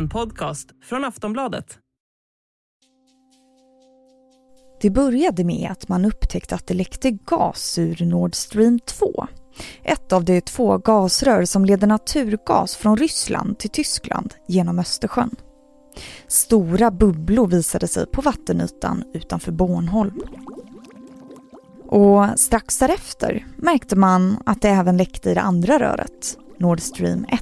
En podcast från Aftonbladet. Det började med att man upptäckte att det läckte gas ur Nord Stream 2. Ett av de två gasrör som leder naturgas från Ryssland till Tyskland genom Östersjön. Stora bubblor visade sig på vattenytan utanför Bornholm. Och strax därefter märkte man att det även läckte i det andra röret, Nord Stream 1.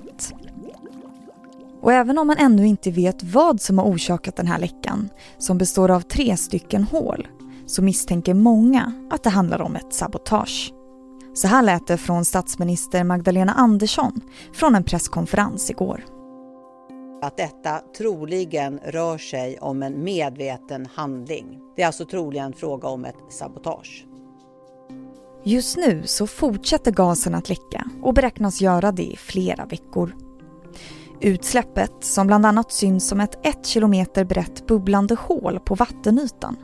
Och även om man ännu inte vet vad som har orsakat den här läckan, som består av tre stycken hål, så misstänker många att det handlar om ett sabotage. Så här lät det från statsminister Magdalena Andersson från en presskonferens igår. Att detta troligen rör sig om en medveten handling. Det är alltså troligen fråga om ett sabotage. Just nu så fortsätter gasen att läcka och beräknas göra det i flera veckor. Utsläppet, som bland annat syns som ett ett kilometer brett bubblande hål på vattenytan,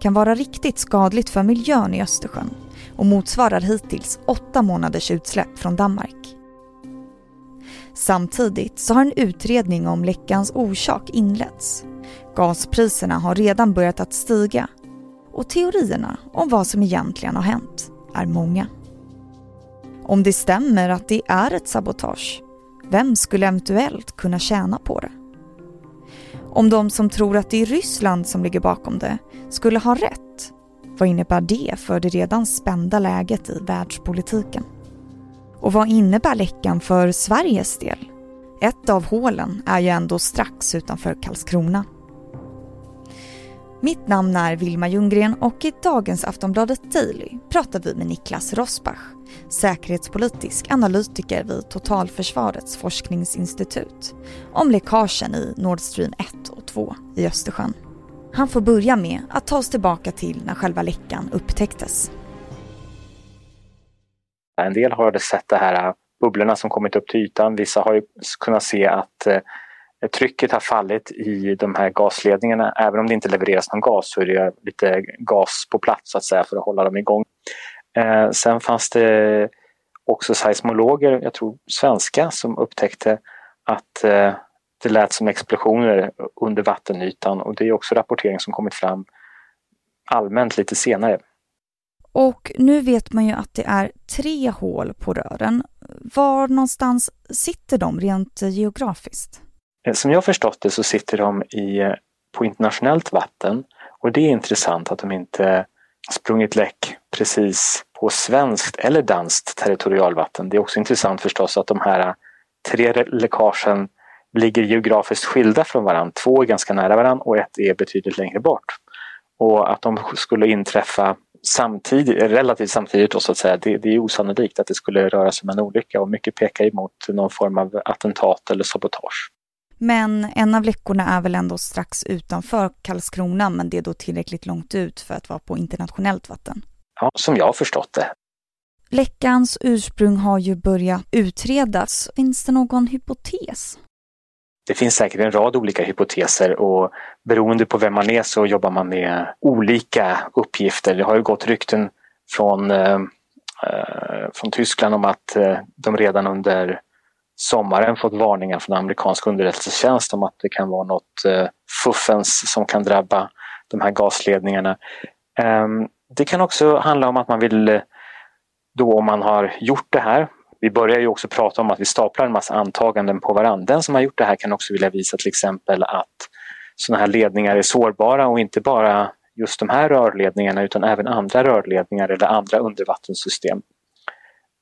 kan vara riktigt skadligt för miljön i Östersjön och motsvarar hittills åtta månaders utsläpp från Danmark. Samtidigt så har en utredning om läckans orsak inletts. Gaspriserna har redan börjat att stiga och teorierna om vad som egentligen har hänt är många. Om det stämmer att det är ett sabotage, vem skulle eventuellt kunna tjäna på det? Om de som tror att det är Ryssland som ligger bakom det skulle ha rätt, vad innebär det för det redan spända läget i världspolitiken? Och vad innebär läckan för Sveriges del? Ett av hålen är ju ändå strax utanför Karlskrona. Mitt namn är Vilma Ljunggren och i dagens Aftonbladet Daily pratar vi med Niklas Rosbach, säkerhetspolitisk analytiker vid Totalförsvarets forskningsinstitut, om läckagen i Nord Stream 1 och 2 i Östersjön. Han får börja med att ta oss tillbaka till när själva läckan upptäcktes. En del har sett de här bubblorna som kommit upp till ytan. Vissa har ju kunnat se att eh, trycket har fallit i de här gasledningarna. Även om det inte levereras någon gas så är det lite gas på plats så att säga för att hålla dem igång. Eh, sen fanns det också seismologer, jag tror svenska, som upptäckte att eh, det lät som explosioner under vattenytan och det är också rapportering som kommit fram allmänt lite senare. Och nu vet man ju att det är tre hål på rören. Var någonstans sitter de rent geografiskt? Eh, som jag förstått det så sitter de i, eh, på internationellt vatten och det är intressant att de inte sprungit läck precis på svenskt eller danskt territorialvatten. Det är också intressant förstås att de här eh, tre läckagen ligger geografiskt skilda från varandra. Två är ganska nära varandra och ett är betydligt längre bort. Och att de skulle inträffa samtidigt, relativt samtidigt då, så att säga, det, det är osannolikt att det skulle röra sig om en olycka och mycket pekar emot någon form av attentat eller sabotage. Men en av läckorna är väl ändå strax utanför Karlskrona, men det är då tillräckligt långt ut för att vara på internationellt vatten. Ja, som jag har förstått det. Läckans ursprung har ju börjat utredas. Finns det någon hypotes? Det finns säkert en rad olika hypoteser och beroende på vem man är så jobbar man med olika uppgifter. Det har ju gått rykten från, eh, eh från Tyskland om att eh, de redan under sommaren fått varningar från amerikansk underrättelsetjänst om att det kan vara något eh, fuffens som kan drabba de här gasledningarna. Ehm, det kan också handla om att man vill, eh, då om man har gjort det här, vi börjar ju också prata om att vi staplar en massa antaganden på varandra. Den som har gjort det här kan också vilja visa till exempel att sådana här ledningar är sårbara och inte bara just de här rörledningarna utan även andra rörledningar eller andra undervattenssystem.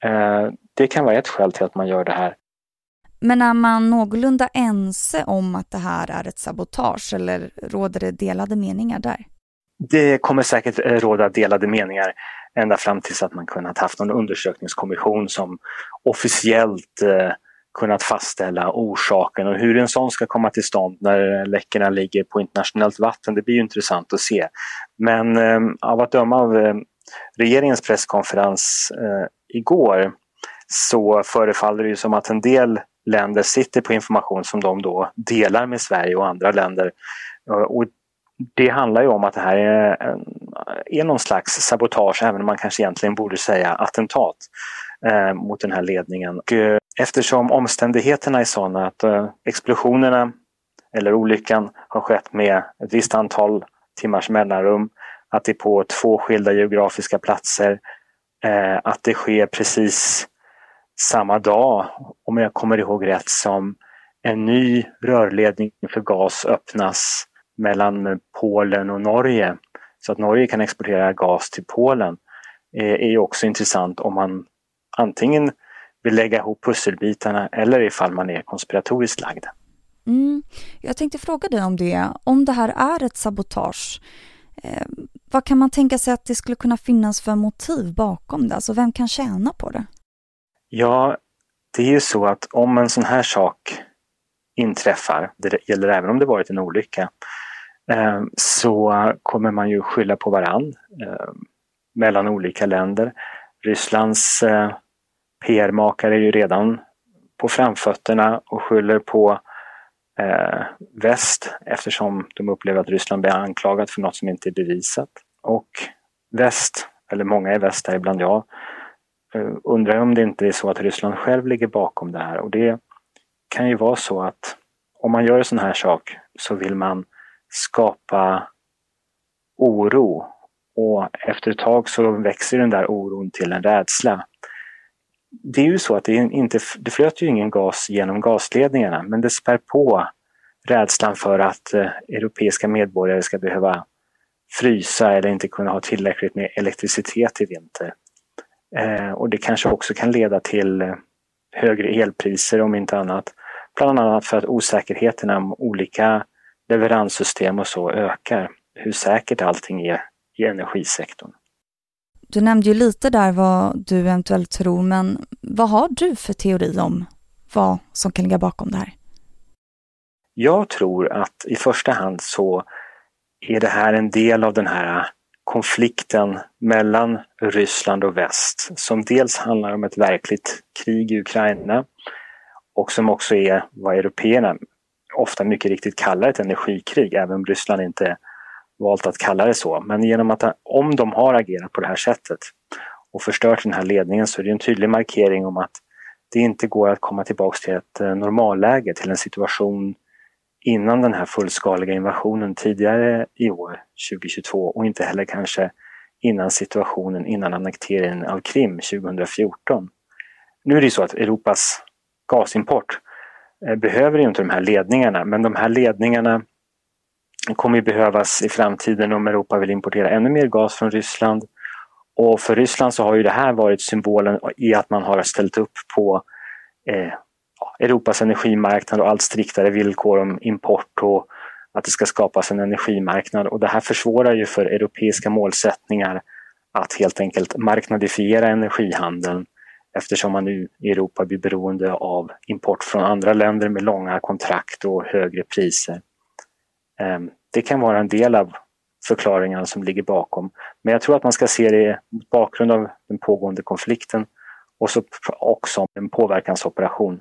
Ehm, det kan vara ett skäl till att man gör det här. Men är man någorlunda ense om att det här är ett sabotage eller råder det delade meningar där? Det kommer säkert eh, råda delade meningar ända fram tills att man kunnat haft någon undersökningskommission som officiellt eh, kunnat fastställa orsaken och hur en sån ska komma till stånd när läckorna ligger på internationellt vatten, det blir ju intressant att se. Men eh, av att döma av eh, regeringens presskonferens eh, igår så förefaller det ju som att en del länder sitter på information som de då delar med Sverige och andra länder. Och det handlar ju om att det här är, är någon slags sabotage, även om man kanske egentligen borde säga attentat eh, mot den här ledningen. Och, eh, eftersom omständigheterna är sådana att eh, explosionerna eller olyckan har skett med ett visst antal timmars mellanrum, att det är på två skilda geografiska platser, eh, att det sker precis samma dag, om jag kommer ihåg rätt, som en ny rörledning för gas öppnas mellan Polen och Norge. Så att Norge kan exportera gas till Polen eh, är ju också intressant om man antingen vill lägga ihop pusselbitarna eller ifall man är konspiratoriskt lagd. Mm. Jag tänkte fråga dig om det. Om det här är ett sabotage, eh, vad kan man tänka sig att det skulle kunna finnas för motiv bakom det? Alltså vem kan tjäna på det? Ja, det är ju så att om en sån här sak inträffar, det gäller även om det varit en olycka, eh, så kommer man ju skylla på varann eh, mellan olika länder. Rysslands eh, PR-makare är ju redan på framfötterna och skyller på eh, väst eftersom de upplever att Ryssland blir anklagat för något som inte är bevisat. Och väst, eller många i väst, däribland jag, undrar undrar om det inte är så att Ryssland själv ligger bakom det här. Och det kan ju vara så att om man gör en sån här sak så vill man skapa oro. Och efter ett tag så växer den där oron till en rädsla det är ju så att det, inte, det flöt ju ingen gas genom gasledningarna men det spär på rädslan för att eh, europeiska medborgare ska behöva frysa eller inte kunna ha tillräckligt med elektricitet i vinter. Eh, och det kanske också kan leda till eh, högre elpriser om inte annat. Bland annat för att osäkerheten om olika leveranssystem och så ökar. Hur säkert allting är i energisektorn. Du nämnde ju lite där vad du eventuellt tror, men vad har du för teori om vad som kan ligga bakom det här? Jag tror att i första hand så är det här en del av den här konflikten mellan Ryssland och väst som dels handlar om ett verkligt krig i Ukraina och som också är vad européerna ofta mycket riktigt kallar ett energikrig, även om Ryssland inte valt att kalla det så. Men genom att om de har agerat på det här sättet och förstört den här ledningen så är det en tydlig markering om att det inte går att komma tillbaks till ett eh, normalläge, till en situation innan den här fullskaliga invasionen tidigare i år, 2022 och inte heller kanske innan situationen innan annekteringen av Krim 2014. Nu är det så att Europas gasimport eh, behöver inte de här ledningarna, men de här ledningarna kommer ju behövas i framtiden om Europa vill importera ännu mer gas från Ryssland. Och för Ryssland så har ju det här varit symbolen i att man har ställt upp på eh, Europas energimarknad och allt striktare villkor om import och att det ska skapas en energimarknad. Och det här försvårar ju för europeiska målsättningar att helt enkelt marknadifiera energihandeln eftersom man nu i Europa blir beroende av import från andra länder med långa kontrakt och högre priser. Ehm, det kan vara en del av förklaringarna som ligger bakom. Men jag tror att man ska se det mot bakgrund av den pågående konflikten och så också en påverkansoperation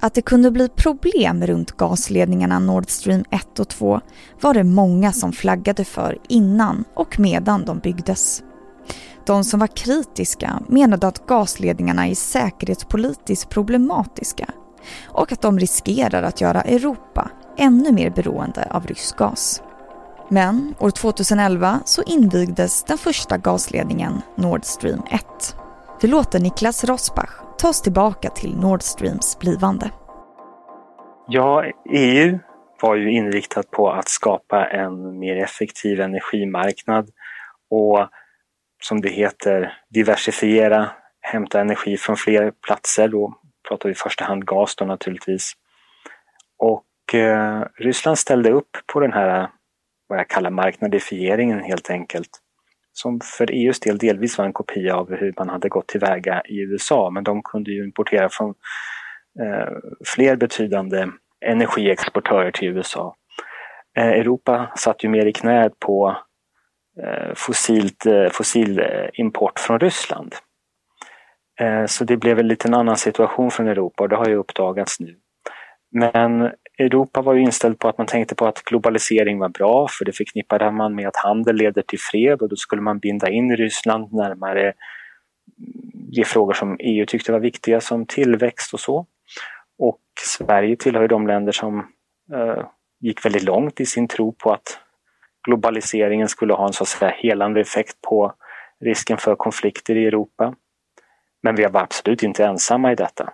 Att det kunde bli problem runt gasledningarna Nord Stream 1 och 2 var det många som flaggade för innan och medan de byggdes. De som var kritiska menade att gasledningarna är säkerhetspolitiskt problematiska och att de riskerar att göra Europa ännu mer beroende av rysk gas. Men år 2011 så invigdes den första gasledningen Nord Stream 1. Vi låter Niklas Rosbach ta oss tillbaka till Nord Streams blivande. Ja, EU var ju inriktat på att skapa en mer effektiv energimarknad och som det heter, diversifiera, hämta energi från fler platser. Då pratar vi i första hand gas då naturligtvis. Och eh, Ryssland ställde upp på den här, vad jag kallar marknadifieringen helt enkelt. Som för EUs del delvis var en kopia av hur man hade gått tillväga i USA, men de kunde ju importera från eh, fler betydande energiexportörer till USA. Eh, Europa satt ju mer i knät på eh, fossilt, eh, fossil import från Ryssland. Så det blev en liten annan situation från Europa och det har ju uppdagats nu. Men Europa var ju inställd på att man tänkte på att globalisering var bra för det förknippade man med att handel leder till fred och då skulle man binda in Ryssland närmare mm, de frågor som EU tyckte var viktiga som tillväxt och så. Och Sverige tillhör de länder som eh, gick väldigt långt i sin tro på att globaliseringen skulle ha en så att säga helande effekt på risken för konflikter i Europa. Men vi var absolut inte ensamma i detta.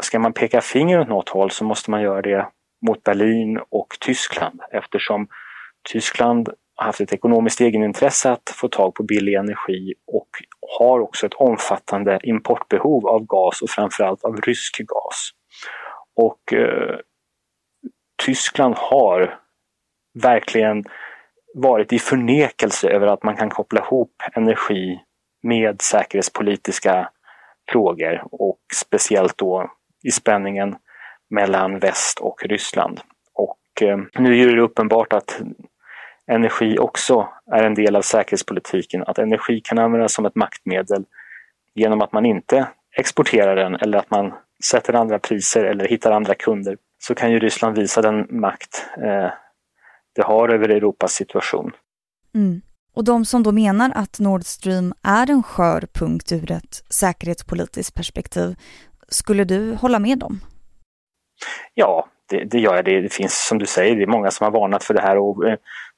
Ska man peka finger åt något håll så måste man göra det mot Berlin och Tyskland eftersom Tyskland har haft ett ekonomiskt egenintresse att få tag på billig energi och har också ett omfattande importbehov av gas och framförallt av rysk gas. Och eh, Tyskland har verkligen varit i förnekelse över att man kan koppla ihop energi med säkerhetspolitiska frågor och speciellt då i spänningen mellan väst och Ryssland. Och eh, nu är det uppenbart att energi också är en del av säkerhetspolitiken. Att energi kan användas som ett maktmedel genom att man inte exporterar den eller att man sätter andra priser eller hittar andra kunder. Så kan ju Ryssland visa den makt eh, det har över Europas situation. Mm. Och de som då menar att Nord Stream är en skör punkt ur ett säkerhetspolitiskt perspektiv, skulle du hålla med dem? Ja, det, det gör jag. Det, det, finns som du säger, det är många som har varnat för det här och eh,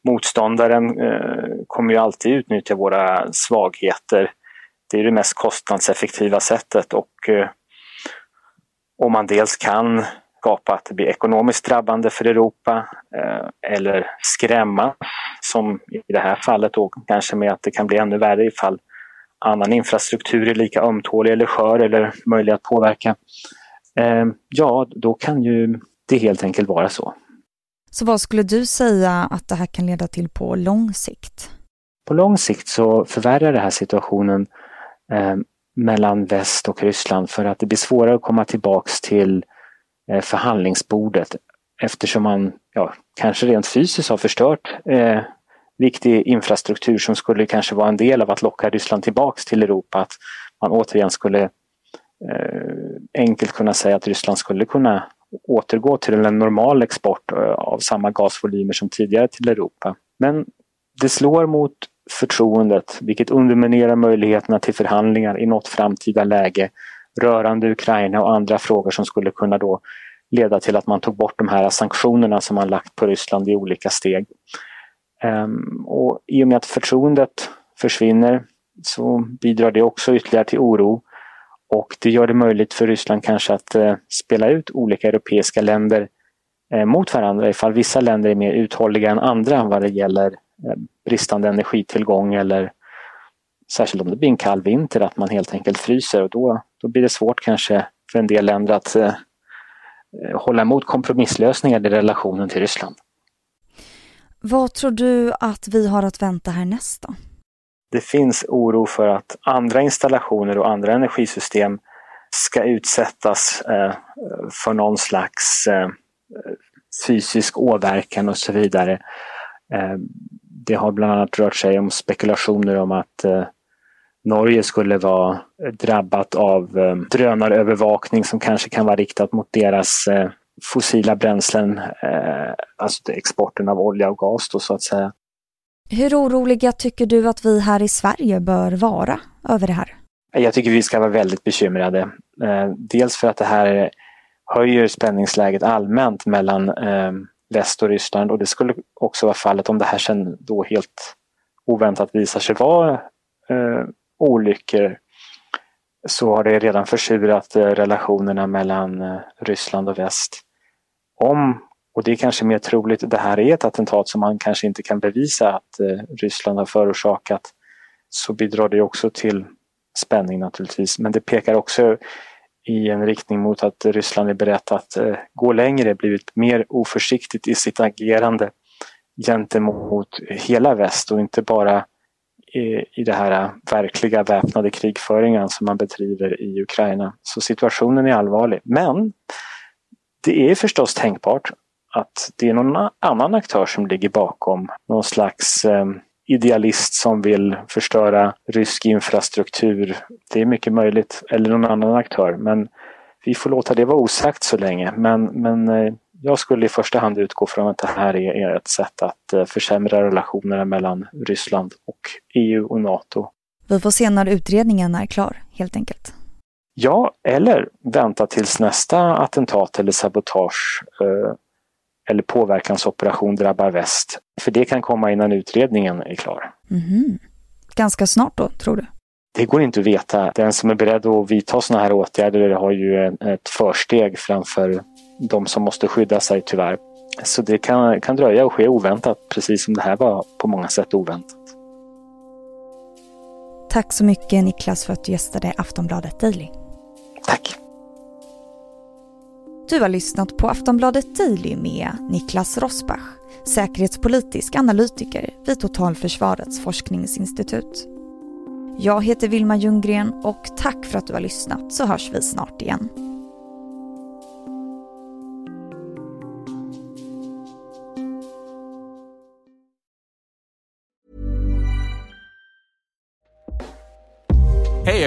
motståndaren eh, kommer ju alltid utnyttja våra svagheter. Det är det mest kostnadseffektiva sättet och eh, om man dels kan skapa att det blir ekonomiskt drabbande för Europa eh, eller skrämma, som i det här fallet då kanske med att det kan bli ännu värre ifall annan infrastruktur är lika ömtålig eller skör eller möjlig att påverka. Eh, ja, då kan ju det helt enkelt vara så. Så vad skulle du säga att det här kan leda till på lång sikt? På lång sikt så förvärrar det här situationen eh, mellan väst och Ryssland för att det blir svårare att komma tillbaks till eh, förhandlingsbordet eftersom man ja, kanske rent fysiskt har förstört eh, viktig infrastruktur som skulle kanske vara en del av att locka Ryssland tillbaks till Europa. Att man återigen skulle eh, enkelt kunna säga att Ryssland skulle kunna återgå till en normal export eh, av samma gasvolymer som tidigare till Europa. Men det slår mot förtroendet vilket underminerar möjligheterna till förhandlingar i något framtida läge rörande Ukraina och andra frågor som skulle kunna då leda till att man tog bort de här sanktionerna som man lagt på Ryssland i olika steg. Ehm, och I och med att förtroendet försvinner så bidrar det också ytterligare till oro och det gör det möjligt för Ryssland kanske att eh, spela ut olika europeiska länder eh, mot varandra ifall vissa länder är mer uthålliga än andra vad det gäller eh, bristande energitillgång eller särskilt om det blir en kall vinter att man helt enkelt fryser och då, då blir det svårt kanske för en del länder att eh, hålla emot kompromisslösningar i relationen till Ryssland. Vad tror du att vi har att vänta härnäst då? det finns oro för att andra installationer och andra energisystem ska utsättas eh, för någon slags eh, fysisk åverkan och så vidare. Eh, det har bland annat rört sig om spekulationer om att eh, Norge skulle vara drabbat av eh, drönarövervakning som kanske kan vara riktat mot deras eh, fossila bränslen, alltså exporten av olja och gas då, så att säga. Hur oroliga tycker du att vi här i Sverige bör vara över det här? Jag tycker vi ska vara väldigt bekymrade. Eh, dels för att det här höjer spänningsläget allmänt mellan eh, väst och Ryssland och det skulle också vara fallet om det här sen då helt oväntat visar sig vara eh, olyckor så har det redan försurat eh, relationerna mellan eh, Ryssland och väst. Om och det är kanske mer troligt, det här är ett attentat som man kanske inte kan bevisa att eh, Ryssland har förorsakat. Så bidrar det också till spänning naturligtvis. Men det pekar också i en riktning mot att Ryssland är berett att gå längre, blivit mer oförsiktigt i sitt agerande gentemot hela väst och inte bara i, i det här verkliga väpnade krigföringen som man bedriver i Ukraina. Så situationen är allvarlig. Men det är förstås tänkbart att det är någon annan aktör som ligger bakom. Någon slags eh, idealist som vill förstöra rysk infrastruktur. Det är mycket möjligt. Eller någon annan aktör. Men vi får låta det vara osagt så länge. Men, men eh, jag skulle i första hand utgå från att det här är ett sätt att eh, försämra relationerna mellan Ryssland och EU och NATO. Vi får se när utredningen är klar, helt enkelt. Ja, eller vänta tills nästa attentat eller sabotage eh, eller påverkansoperation drabbar väst. För det kan komma innan utredningen är klar. Mm. Ganska snart då, tror du? Det går inte att veta. Den som är beredd att vidta sådana här åtgärder har ju ett försteg framför de som måste skydda sig tyvärr. Så det kan, kan dröja och ske oväntat, precis som det här var på många sätt oväntat. Tack så mycket Niklas för att du gästade Aftonbladet Daily. Tack. Du har lyssnat på Aftonbladet Daily med Niklas Rosbach, säkerhetspolitisk analytiker vid Totalförsvarets forskningsinstitut. Jag heter Vilma Ljunggren och tack för att du har lyssnat så hörs vi snart igen.